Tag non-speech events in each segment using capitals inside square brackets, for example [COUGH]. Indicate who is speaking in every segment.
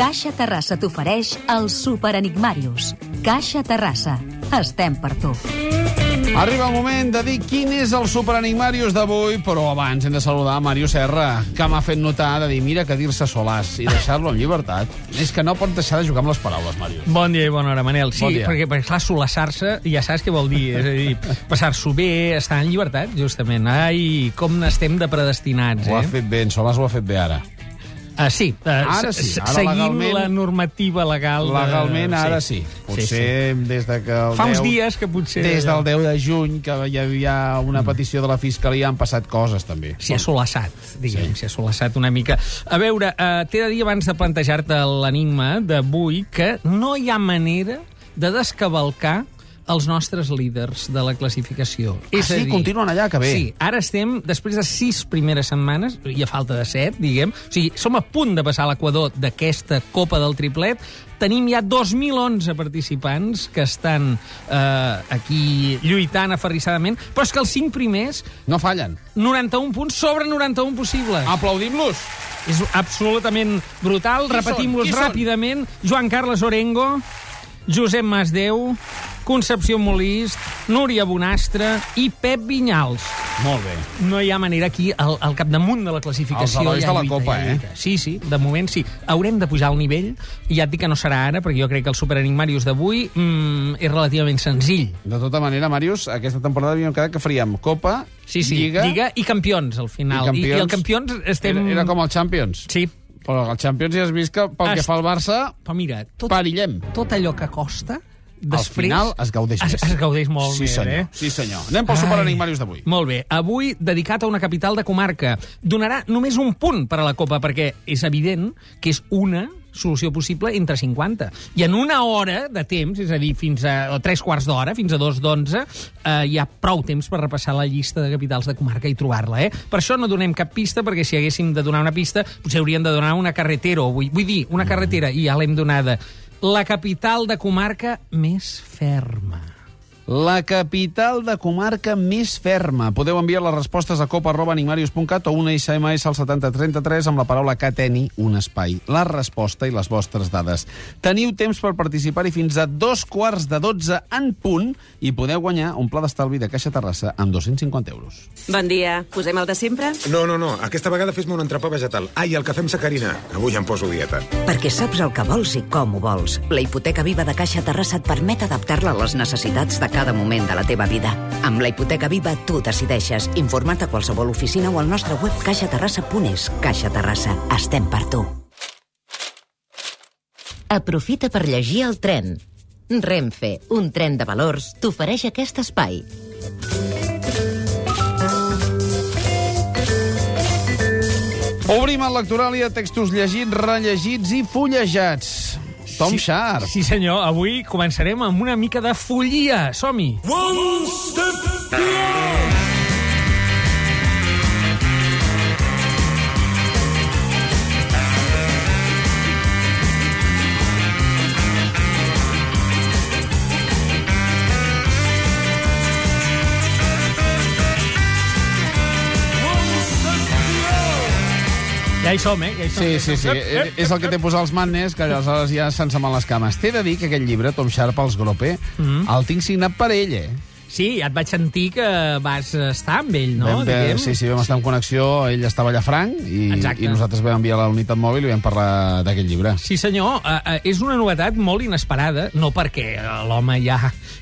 Speaker 1: Caixa Terrassa t'ofereix el Super Enigmarius. Caixa Terrassa. Estem per tu.
Speaker 2: Arriba el moment de dir quin és el superenigmarius d'avui, però abans hem de saludar a Mario Serra, que m'ha fet notar de dir, mira, que dir-se solàs i deixar-lo en llibertat. És que no pot deixar de jugar amb les paraules, Mario.
Speaker 3: Bon dia i bona hora, Manel. Sí,
Speaker 2: Bon dia.
Speaker 3: perquè, perquè clar, solassar-se ja saps què vol dir. És a dir, passar-s'ho bé, estar en llibertat, justament. Ai, com n'estem de predestinats,
Speaker 2: Ho ha
Speaker 3: eh?
Speaker 2: fet bé, en Solàs ho ha fet bé ara.
Speaker 3: Ah, sí, uh,
Speaker 2: Ara sí, ara
Speaker 3: seguint
Speaker 2: legalment-
Speaker 3: la normativa legal. de-
Speaker 2: Legalment, ara sí.
Speaker 3: sí,
Speaker 2: Potser des de que el
Speaker 3: Fa uns
Speaker 2: 10
Speaker 3: dies que potser...
Speaker 2: Des del 10 de juny, que hi havia una petició de la Fiscalia, han passat coses, també.
Speaker 3: S'hi ha solassat, diguem,
Speaker 2: Sí.
Speaker 3: s'hi ha solassat una mica. A veure, uh, t'he de dir abans de plantejar-te l'enigma d'avui que no hi ha manera de descavalcar els nostres líders de la classificació.
Speaker 2: Ah, sí? Continuen allà, que bé.
Speaker 3: Sí, ara estem, després de sis primeres setmanes, i a falta de set, diguem, o sigui, som a punt de passar l'equador d'aquesta Copa del Triplet, tenim ja 2.011 participants que estan eh, aquí lluitant aferrissadament, però és que els cinc primers
Speaker 2: No fallen.
Speaker 3: 91 punts sobre 91 possibles.
Speaker 2: Aplaudim-los.
Speaker 3: És absolutament brutal. Repetim-los?
Speaker 2: Qui són?
Speaker 3: ràpidament. Joan Carles Orengo, Josep Masdeu, Concepció Molist, Núria Bonastre i Pep Vinyals.
Speaker 2: Molt bé.
Speaker 3: No hi ha manera aquí al, al capdamunt de la classificació.
Speaker 2: Els herois de la
Speaker 3: lluita,
Speaker 2: Copa,
Speaker 3: ha
Speaker 2: eh?
Speaker 3: Sí, sí, de moment sí. Haurem de pujar el nivell, i ja et dic que no serà ara, perquè jo crec que el Superenigmarius d'avui mm, és relativament senzill.
Speaker 2: De tota manera, Màrius, aquesta temporada havíem quedat que faríem Copa,
Speaker 3: Sí, sí,
Speaker 2: Lliga...
Speaker 3: Lliga i campions, al final. I, I, el campions estem...
Speaker 2: Era, era com el Champions.
Speaker 3: Sí,
Speaker 2: Però el Champions ja has vist que pel que
Speaker 3: Est-
Speaker 2: fa al Barça,
Speaker 3: però mira, tot,
Speaker 2: perillem.
Speaker 3: tot allò que costa,
Speaker 2: Al
Speaker 3: després...
Speaker 2: final es gaudeix
Speaker 3: es,
Speaker 2: més.
Speaker 3: es gaudeix molt
Speaker 2: sí,
Speaker 3: més,
Speaker 2: senyor.
Speaker 3: eh?
Speaker 2: Sí, senyor. Anem pel
Speaker 3: Ai.
Speaker 2: superenigmarius d'avui.
Speaker 3: Molt bé. Avui, dedicat a una capital de comarca. Donarà només un punt per a la Copa, perquè és evident que és una solució possible entre 50. I en una hora de temps, és a dir, fins a o tres quarts d'hora, fins a dos d'onze, eh, hi ha prou temps per repassar la llista de capitals de comarca i trobar-la. Eh? Per això no donem cap pista, perquè si haguéssim de donar una pista, potser hauríem de donar una carretera, o vull, vull dir, una carretera, i ja l'hem donada. La capital de comarca més ferma.
Speaker 2: La capital de comarca més ferma. Podeu enviar les respostes a copa.enigmarius.cat o una SMS al 7033 amb la paraula cateni, un espai, la resposta i les vostres dades. Teniu temps per participar-hi fins a dos quarts de 12 en punt i podeu guanyar un pla d'estalvi de Caixa Terrassa amb 250 euros.
Speaker 4: Bon dia. Posem el de sempre?
Speaker 5: No, no, no. Aquesta vegada fes-me un entrepà vegetal. Ai, el cafè amb sacarina. Avui em poso dieta.
Speaker 6: Perquè saps el que vols i com ho vols. La hipoteca viva de Caixa Terrassa et permet adaptar-la a les necessitats de cada moment de la teva vida. Amb la hipoteca viva tu decideixes. Informa't a qualsevol oficina o al nostre web caixaterrassa.es. Caixa Terrassa. Estem per tu. Aprofita per llegir el tren. Renfe, un tren de valors, t'ofereix aquest espai.
Speaker 2: Obrim el lectoràlia, textos llegits, rellegits i fullejats. Tom
Speaker 3: Sí,
Speaker 2: Sharp.
Speaker 3: Sí, senyor. Avui començarem amb una mica de follia. Som-hi. Ja hi som, eh? Ja hi som.
Speaker 2: Sí, sí, sí.
Speaker 3: Eh,
Speaker 2: És el que té posar els mannes, que aleshores ja se'n se'n van les cames. T'he de dir que aquest llibre, Tom Sharp, els Grope,
Speaker 3: Mm.
Speaker 2: el tinc signat per ell, eh?
Speaker 3: Sí, ja et vaig sentir que vas estar amb ell, no?
Speaker 2: vam,
Speaker 3: Diguem.
Speaker 2: sí, sí, vam estar en connexió, ell estava allà franc, i,
Speaker 3: Exacte.
Speaker 2: i nosaltres vam enviar la unitat mòbil i vam parlar d'aquest llibre.
Speaker 3: Sí, senyor. Uh, uh, és una novetat molt inesperada, no perquè l'home ja,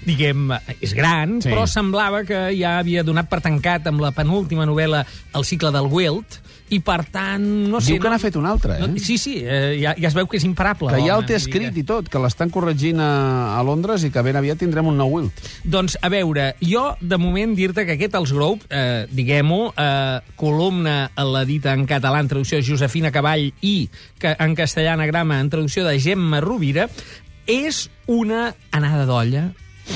Speaker 3: diguem, és gran,
Speaker 2: Sí.
Speaker 3: però semblava que ja havia donat per tancat amb la penúltima novel·la El cicle del Wilt, i per tant, no sé...
Speaker 2: Diu que n'ha fet una altra, eh?
Speaker 3: No, sí, sí, eh, ja, ja es veu que és imparable.
Speaker 2: que ja el té escrit i tot, que l'estan corregint a, a Londres i que ben aviat tindrem un nou Wilt.
Speaker 3: Doncs, a veure, jo, de moment, dir-te que aquest Els Grove, eh, diguem-ho, eh, columna a la dita en català en traducció de Josefina Cavall i que en castellà anagrama en traducció de Gemma Rovira, és una anada d'olla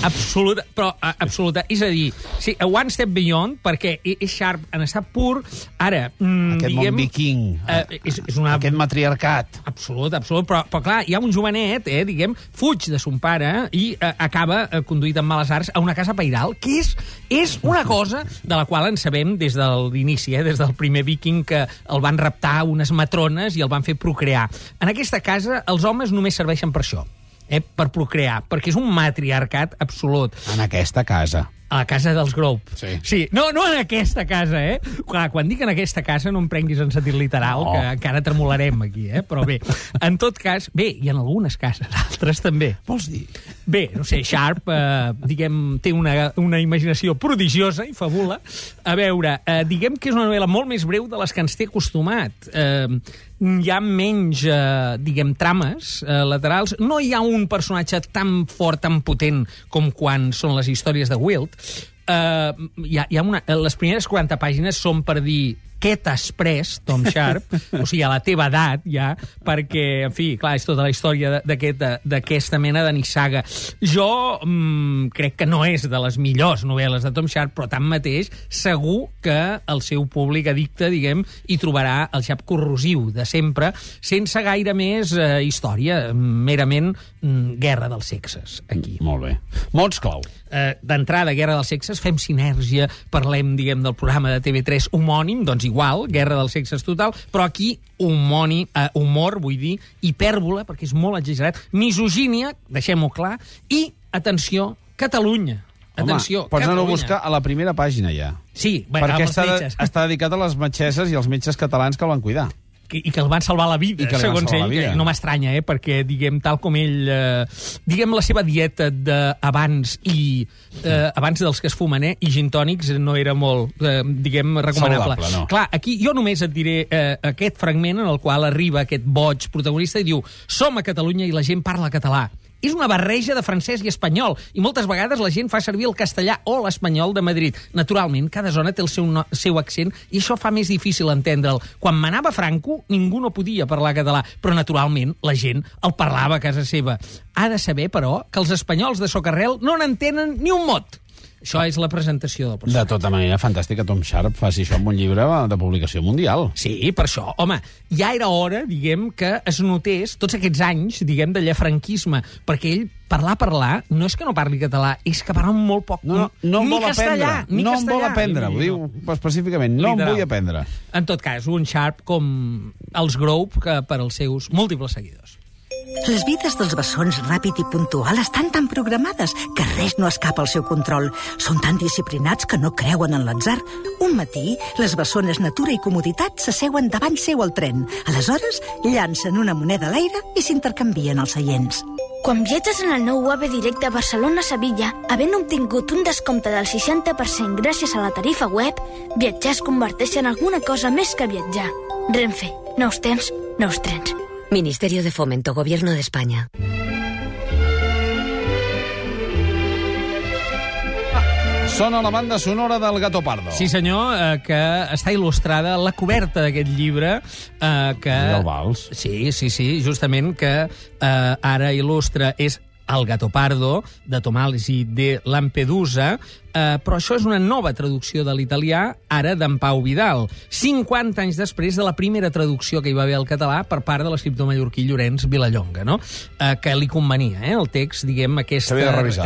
Speaker 3: absoluta, però a, absoluta. És a dir, sí, a one step beyond, perquè e- és Sharp en estat pur. Ara, mm,
Speaker 2: Aquest
Speaker 3: diguem...
Speaker 2: món viking,
Speaker 3: Eh, és, és una...
Speaker 2: aquest matriarcat.
Speaker 3: Absolut, absolut, però, però clar, hi ha un jovenet, eh, diguem, fuig de son pare i eh, acaba eh, conduït amb males arts a una casa pairal, que és, és una cosa de la qual en sabem des de l'inici, eh, des del primer viking que el van raptar unes matrones i el van fer procrear. En aquesta casa els homes només serveixen per això, eh, per procrear, perquè és un matriarcat absolut
Speaker 2: En aquesta casa.
Speaker 3: a la casa dels Grove.
Speaker 2: Sí.
Speaker 3: sí. No, no en aquesta casa, eh? Clar, quan dic en aquesta casa no em prenguis en sentit literal,
Speaker 2: No.
Speaker 3: que encara tremolarem aquí, eh? Però bé, en tot cas, bé, i en algunes cases, [LAUGHS] altres també.
Speaker 2: Vols dir?
Speaker 3: Bé, no sé, Sharp, eh, diguem, té una, una imaginació prodigiosa i fabula. A veure, eh, diguem que és una novel·la molt més breu de les que ens té acostumat. Eh, hi ha menys, eh, diguem, trames eh, laterals. No hi ha un personatge tan fort, tan potent com quan són les històries de Wilt. Eh, hi ha, hi ha una, les primeres 40 pàgines són per dir què t'has pres, Tom Sharp, o sigui, a la teva edat, ja, perquè, en fi, clar, és tota la història d'aquesta aquest, mena de nissaga. Jo mm, crec que no és de les millors novel·les de Tom Sharp, però tanmateix segur que el seu públic addicte, diguem, hi trobarà el xap corrosiu de sempre, sense gaire més eh, història, merament mm, guerra dels sexes, aquí
Speaker 2: Molt bé. Mots clau.
Speaker 3: eh, d'entrada, Guerra dels Sexes, fem sinergia, parlem, diguem, del programa de TV3 homònim, doncs igual, Guerra dels Sexes total, però aquí homònim, eh, humor, vull dir, hipèrbola, perquè és molt exagerat, misogínia, deixem-ho clar, i, atenció, Catalunya. Atenció,
Speaker 2: Home, pots anar-ho a buscar a la primera pàgina, ja.
Speaker 3: Sí, bé,
Speaker 2: Perquè està,
Speaker 3: metges.
Speaker 2: està dedicat a les metgesses i als metges catalans que el van cuidar.
Speaker 3: Que, i que el van salvar la vida,
Speaker 2: I que
Speaker 3: segons ell,
Speaker 2: vida.
Speaker 3: que no m'estranya, eh, perquè, diguem, tal com ell... Eh, diguem, la seva dieta d'abans i eh, abans dels que es fumen, eh, i gintònics no era molt, eh, diguem, recomanable.
Speaker 2: Saludable, no.
Speaker 3: Clar, aquí jo només et diré eh, aquest fragment en el qual arriba aquest boig protagonista i diu som a Catalunya i la gent parla català. És una barreja de francès i espanyol, i moltes vegades la gent fa servir el castellà o l'espanyol de Madrid. Naturalment, cada zona té el seu, no, seu accent i això fa més difícil entendre'l. Quan manava Franco, ningú no podia parlar català, però naturalment la gent el parlava a casa seva. Ha de saber, però, que els espanyols de Socarrel no n'entenen ni un mot. Això és la presentació del
Speaker 2: De
Speaker 3: personatge.
Speaker 2: tota manera, fantàstic que Tom Sharp faci això amb un llibre de publicació mundial.
Speaker 3: Sí, per això. Home, ja era hora, diguem, que es notés tots aquests anys, diguem, de llafranquisme, perquè ell parlar, parlar, no és que no parli català, és que parla molt poc.
Speaker 2: No, no em
Speaker 3: ni
Speaker 2: vol
Speaker 3: castellà,
Speaker 2: aprendre.
Speaker 3: Ni
Speaker 2: no em
Speaker 3: castellà.
Speaker 2: vol aprendre, ho diu específicament. No em
Speaker 3: Literal.
Speaker 2: vull aprendre.
Speaker 3: En tot cas, un Sharp com els Grove, que per als seus múltiples seguidors.
Speaker 7: Les vides dels bessons ràpid i puntual estan tan programades que res no escapa al seu control. Són tan disciplinats que no creuen en l'atzar. Un matí, les bessones Natura i Comoditat s'asseuen davant seu al tren. Aleshores, llancen una moneda a l'aire i s'intercanvien els seients.
Speaker 8: Quan viatges en el nou AVE directe a Barcelona-Sevilla, havent obtingut un descompte del 60% gràcies a la tarifa web, viatjar es converteix en alguna cosa més que viatjar. Renfe. Nous temps, nous trens.
Speaker 9: Ministerio de Fomento, Gobierno de España.
Speaker 2: Sona la banda sonora del Gato Pardo.
Speaker 3: Sí, senyor, eh, que està il·lustrada la coberta d'aquest llibre. Eh, que...
Speaker 2: I el vals.
Speaker 3: Sí, sí, sí, justament que eh, ara il·lustra és El gato pardo, de Tomàlisi de Lampedusa, eh, però això és una nova traducció de l'italià, ara d'en Pau Vidal, 50 anys després de la primera traducció que hi va haver al català per part de l'escriptor mallorquí Llorenç Vilallonga, no? eh, que li convenia, eh, el text, diguem, aquesta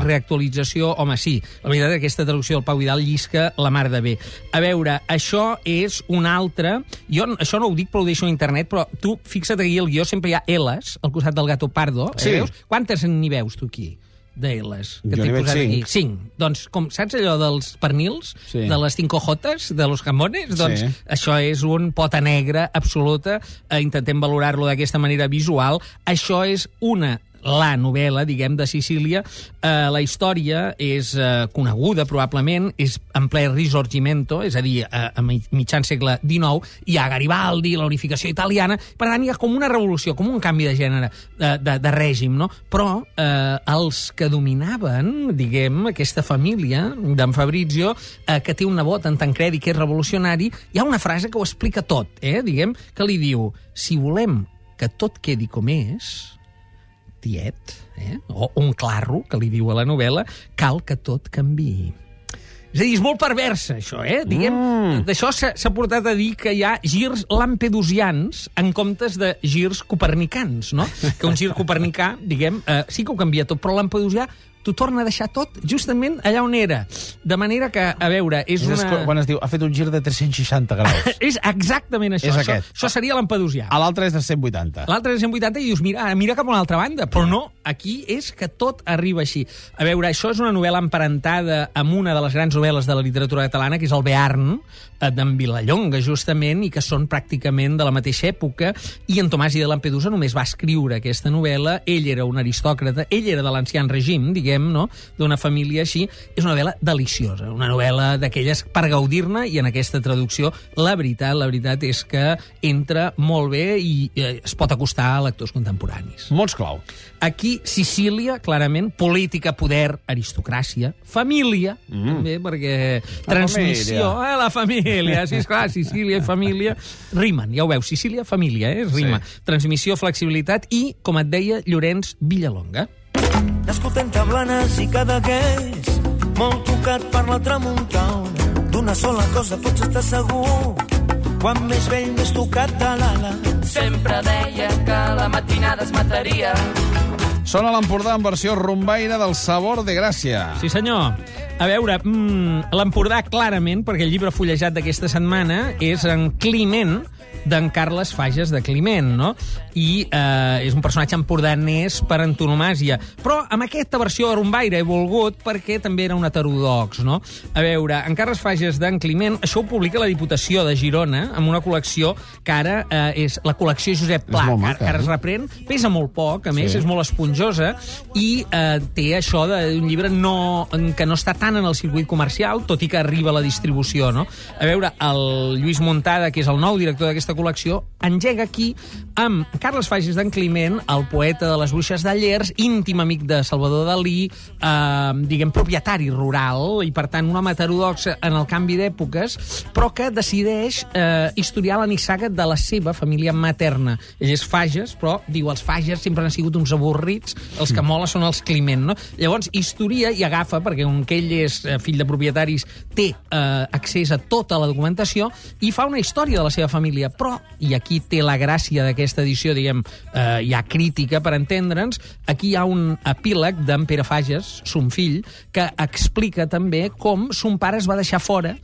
Speaker 3: reactualització, home, sí, la veritat és que aquesta traducció del Pau Vidal llisca la mar de bé. A veure, això és un altre... Jo això no ho dic, però ho deixo a internet, però tu fixa't aquí al guió, sempre hi ha L's al costat del gato pardo.
Speaker 2: Sí.
Speaker 3: Eh, veus? Quantes n'hi veus tu aquí? De L's que
Speaker 2: Jo n'hi veig cinc.
Speaker 3: aquí. Cinc. Doncs, com saps allò dels pernils,
Speaker 2: Sí.
Speaker 3: de les cinco jotes, de los jamones? Doncs
Speaker 2: Sí.
Speaker 3: això és un pota negra absoluta. Eh, intentem valorar-lo d'aquesta manera visual. Això és una la novel·la, diguem, de Sicília. Eh, la història és eh, coneguda, probablement, és en ple risorgimento, és a dir, eh, a mi- mitjan segle XIX, hi ha Garibaldi, la unificació italiana, per tant, hi ha com una revolució, com un canvi de gènere, de, de, de règim, no? Però eh, els que dominaven, diguem, aquesta família d'en Fabrizio, eh, que té un nebot en Tancredi que és revolucionari, hi ha una frase que ho explica tot, eh? diguem, que li diu, si volem que tot quedi com és, tiet, eh? o un clarro, que li diu a la novel·la, cal que tot canvi. És a dir, és molt perversa, això, eh? Diguem, mm. d'això s'ha portat a dir que hi ha girs lampedusians en comptes de girs copernicans, no? Que un gir copernicà, diguem, eh, sí que ho canvia tot, però lampedusià t'ho torna a deixar tot justament allà on era. De manera que, a veure, és,
Speaker 2: És
Speaker 3: una...
Speaker 2: quan es diu, ha fet un gir de 360 graus. [LAUGHS]
Speaker 3: És exactament això.
Speaker 2: És
Speaker 3: això,
Speaker 2: aquest.
Speaker 3: això seria lampedusià.
Speaker 2: A l'altre és de 180.
Speaker 3: L'altre és 180 i dius, mira, mira cap a una altra banda. Però no, aquí és que tot arriba així. A veure, això és una novel·la emparentada amb una de les grans novel·les de la literatura catalana, que és el Bearn, d'en Vilallonga, justament, i que són pràcticament de la mateixa època, i en Tomàs i de Lampedusa només va escriure aquesta novel·la, ell era un aristòcrata, ell era de l'ancian regim, diguem, no?, d'una família així. És una novel·la deliciosa, una novel·la d'aquelles per gaudir-ne, i en aquesta traducció, la veritat, la veritat és que entra molt bé i eh, es pot acostar a lectors contemporanis.
Speaker 2: Mots clau.
Speaker 3: Aquí, Sicília, clarament, política, poder, aristocràcia, família, mm. també, perquè transmissió...
Speaker 2: família.
Speaker 3: Eh, la família, sí, esclar, Sicília i família rimen, ja ho veus, Sicília, família, eh, rima.
Speaker 2: Sí.
Speaker 3: Transmissió, flexibilitat i, com et deia, Llorenç Villalonga.
Speaker 10: Nascut entre Blanes i Cadaqués, molt tocat per la tramuntana. D'una sola cosa pots estar segur, quan més vell més tocat de l'ala.
Speaker 11: Sempre deia que la matinada es mataria.
Speaker 2: Sona l'Empordà en versió rumbaire del Sabor de Gràcia.
Speaker 3: Sí, senyor. A veure, mm, l'Empordà clarament, perquè el llibre fullejat d'aquesta setmana és en Climent, d'en Carles Fages de Climent, no? I eh, és un personatge empordanès per antonomàsia. Però amb aquesta versió rumbaire he volgut perquè també era un heterodox, no? A veure, en Carles Fages d'en Climent, això ho publica la Diputació de Girona amb una col·lecció que ara eh, és la col·lecció Josep Pla,
Speaker 2: maca,
Speaker 3: que ara es
Speaker 2: eh?
Speaker 3: reprèn, pesa molt poc, a més,
Speaker 2: Sí.
Speaker 3: és molt esponjosa, i eh, té això d'un llibre no, que no està tant en el circuit comercial, tot i que arriba a la distribució, no? A veure, el Lluís Montada, que és el nou director d'aquesta col·lecció, engega aquí amb Carles Fages d'en Climent, el poeta de les bruixes de Llers, íntim amic de Salvador Dalí, eh, diguem, propietari rural, i per tant un home heterodox en el canvi d'èpoques, però que decideix eh, historiar la nissaga de la seva família materna. Ell és Fages, però diu els Fages sempre han sigut uns avorrits, els que mola són els Climent, no? Llavors, historia i agafa, perquè com que ell és eh, fill de propietaris, té eh, accés a tota la documentació i fa una història de la seva família, però, i aquí té la gràcia d'aquesta edició, diguem, eh, ha crítica per entendre'ns, aquí hi ha un epíleg d'en Pere Fages, son fill, que explica també com son pare es va deixar fora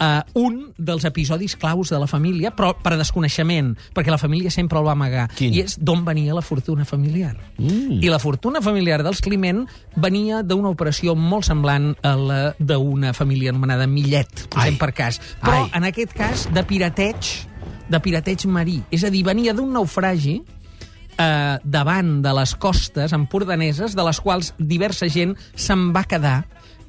Speaker 3: uh, un dels episodis claus de la família, però per desconeixement, perquè la família sempre el va amagar.
Speaker 2: Quin?
Speaker 3: I és d'on venia la fortuna familiar. Mm. I la fortuna familiar dels Climent venia d'una operació molt semblant a la d'una família anomenada Millet, posem
Speaker 2: Ai.
Speaker 3: per cas. Però,
Speaker 2: Ai.
Speaker 3: en aquest cas, de pirateig, de pirateig marí. És a dir, venia d'un naufragi eh, davant de les costes empordaneses, de les quals diversa gent se'n va quedar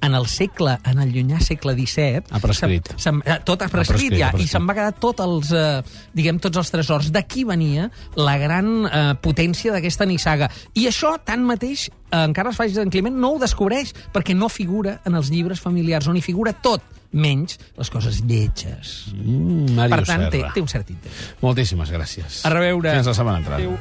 Speaker 3: en el segle, en el llunyà segle XVII...
Speaker 2: Ha prescrit.
Speaker 3: se'n- se'n- eh, tot ha prescrit,
Speaker 2: prescrit,
Speaker 3: ja,
Speaker 2: ha prescrit.
Speaker 3: i se'n va quedar tots els, eh, diguem, tots els tresors. D'aquí venia la gran eh, potència d'aquesta nissaga. I això, tanmateix, eh, en Carles Fages d'en Climent no ho descobreix, perquè no figura en els llibres familiars, on hi figura tot, menys les coses lletges.
Speaker 2: Mm,
Speaker 3: per tant, té, té un cert interès.
Speaker 2: Moltíssimes gràcies.
Speaker 3: A reveure.
Speaker 2: Fins la setmana entrant.
Speaker 3: Adéu.